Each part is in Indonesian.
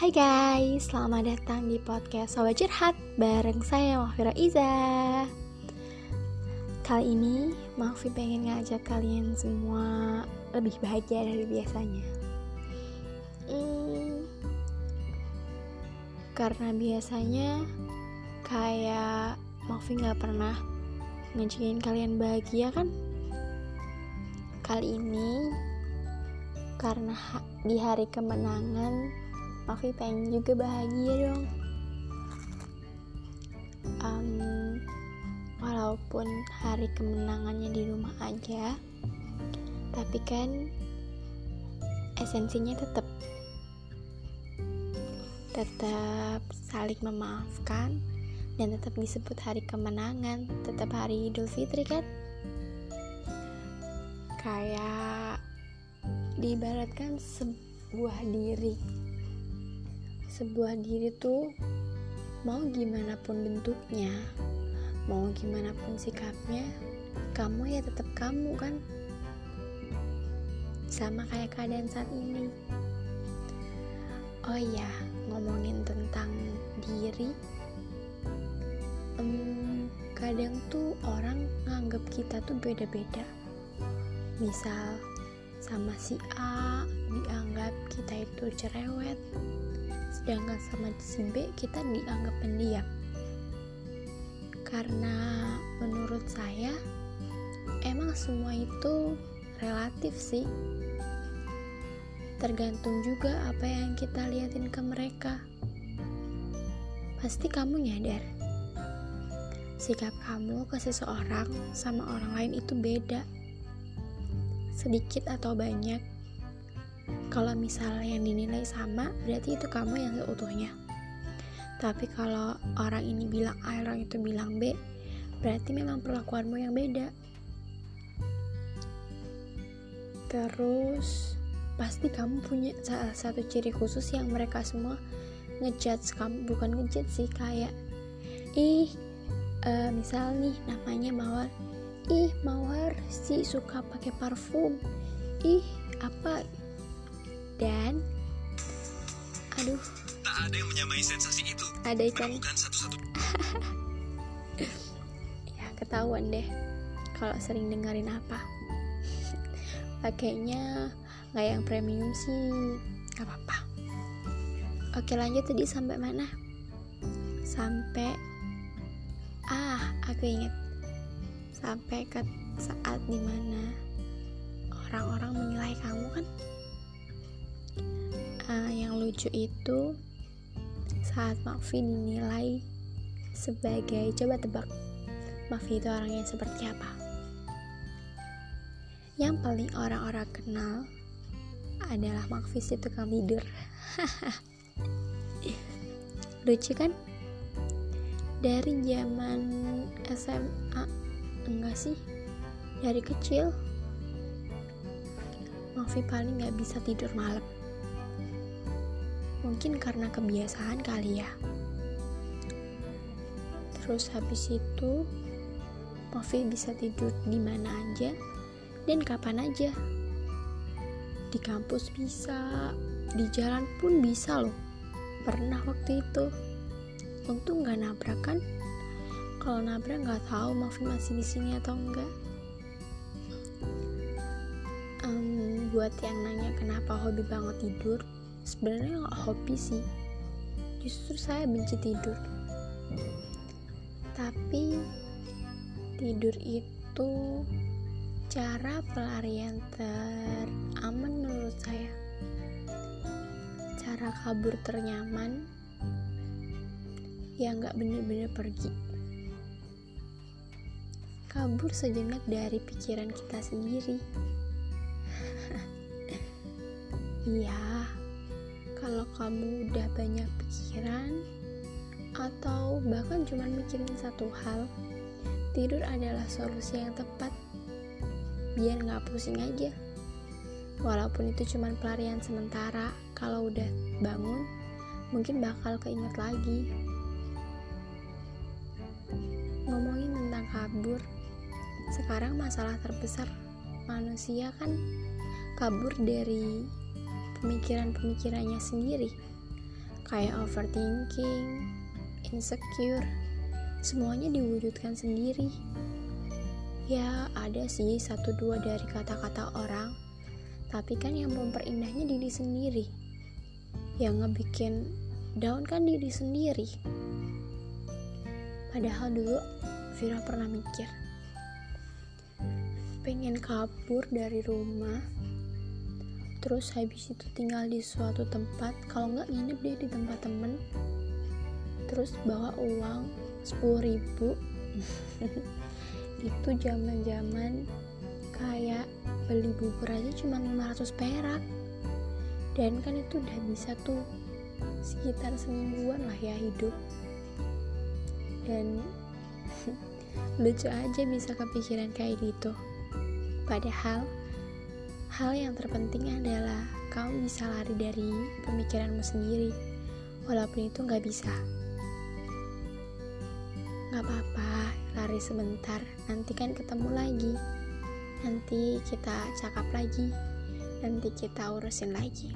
Hai guys, selamat datang di podcast Sobat Curhat bareng saya Mahfira Iza. Kali ini Mahfi pengen ngajak kalian semua lebih bahagia dari biasanya. Hmm, Karena biasanya kayak Mahfi gak pernah ngajakin kalian bahagia kan? Kali ini karena di hari kemenangan Mafi pengen juga bahagia dong. Um, walaupun hari kemenangannya di rumah aja tapi kan esensinya tetap tetap saling memaafkan dan tetap disebut hari kemenangan tetap hari Idul Fitri kan? Kayak diibaratkan sebuah diri sebuah diri tuh mau gimana pun bentuknya mau gimana pun sikapnya kamu ya tetap kamu kan. Sama kayak keadaan saat ini. Oh iya ngomongin tentang diri um, kadang tuh orang nganggap kita tuh beda-beda. Misal sama si A dianggap kita itu cerewet sedangkan sama si kita dianggap pendiam. Karena menurut saya emang semua itu relatif sih. Tergantung juga apa yang kita liatin ke mereka. Pasti kamu nyadar sikap kamu ke seseorang sama orang lain itu beda. Sedikit atau banyak kalau misalnya yang dinilai sama berarti itu kamu yang seutuhnya tapi kalau orang ini bilang A orang itu bilang B berarti memang perlakuanmu yang beda. Terus pasti kamu punya salah satu ciri khusus yang mereka semua ngejudge kamu bukan ngejudge sih kayak ih uh, misal nih namanya Mawar. Ih mawar si suka pakai parfum. Ih apa dan aduh tak ada yang menyamai sensasi itu. Ada ikan. Satu-satu. Ya ketahuan deh kalau sering dengerin apa. Pakainya nggak yang premium sih nggak apa-apa. Oke lanjut tadi sampai mana? Sampai ah aku inget sampai ke saat di mana orang-orang menilai kamu kan uh, yang lucu itu saat Mafi dinilai sebagai coba tebak Mafi itu orangnya seperti apa? Yang paling orang-orang kenal adalah Mafi itu tukang tidur. Lucu kan? Dari zaman SMA enggak sih? Dari kecil Mafi paling nggak bisa tidur malam mungkin karena kebiasaan kali ya. Terus habis itu Mafi bisa tidur di mana aja dan kapan aja. Di kampus bisa di jalan pun bisa loh. Pernah waktu itu. Untung nggak nabrak kan? Kalau nabrak nggak tahu Mafi masih di sini atau enggak um, buat yang nanya kenapa hobi banget tidur sebenarnya nggak hobi sih. Justru saya benci tidur. Tapi tidur itu cara pelarian teraman menurut saya. Cara kabur ternyaman yang nggak bener-bener pergi. Kabur sejenak dari pikiran kita sendiri. Iya, kamu udah banyak pikiran atau bahkan cuma mikirin satu hal, tidur adalah solusi yang tepat. Biar nggak pusing aja. Walaupun itu cuma pelarian sementara, kalau udah bangun, mungkin bakal keinget lagi. Ngomongin tentang kabur, sekarang masalah terbesar manusia kan kabur dari pemikiran-pemikirannya sendiri kayak overthinking, insecure, semuanya diwujudkan sendiri. Ya, ada sih satu dua dari kata-kata orang, tapi kan yang memperindahnya diri sendiri. Yang ngebikin down kan diri sendiri. Padahal dulu Vira pernah mikir, pengen kabur dari rumah, terus habis itu tinggal di suatu tempat, kalau nggak nginep deh di tempat temen, terus bawa uang 10 ribu. Itu zaman zaman kayak beli bubur aja cuma 500 perak. Dan kan itu udah bisa tuh sekitar semingguan lah ya hidup. Dan lucu aja bisa kepikiran kayak gitu. Padahal hal yang terpenting adalah kamu bisa lari dari pemikiranmu sendiri walaupun itu nggak bisa. Nggak apa-apa lari sebentar nanti kan ketemu lagi. Nanti kita cakap lagi nanti kita urusin lagi.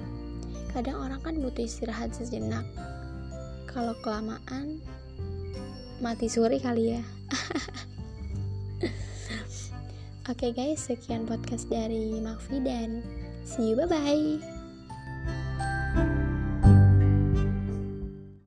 Kadang orang kan butuh istirahat sejenak. Kalau kelamaan mati suri kali ya Oke okay guys, sekian podcast dari Makfi dan see you bye bye.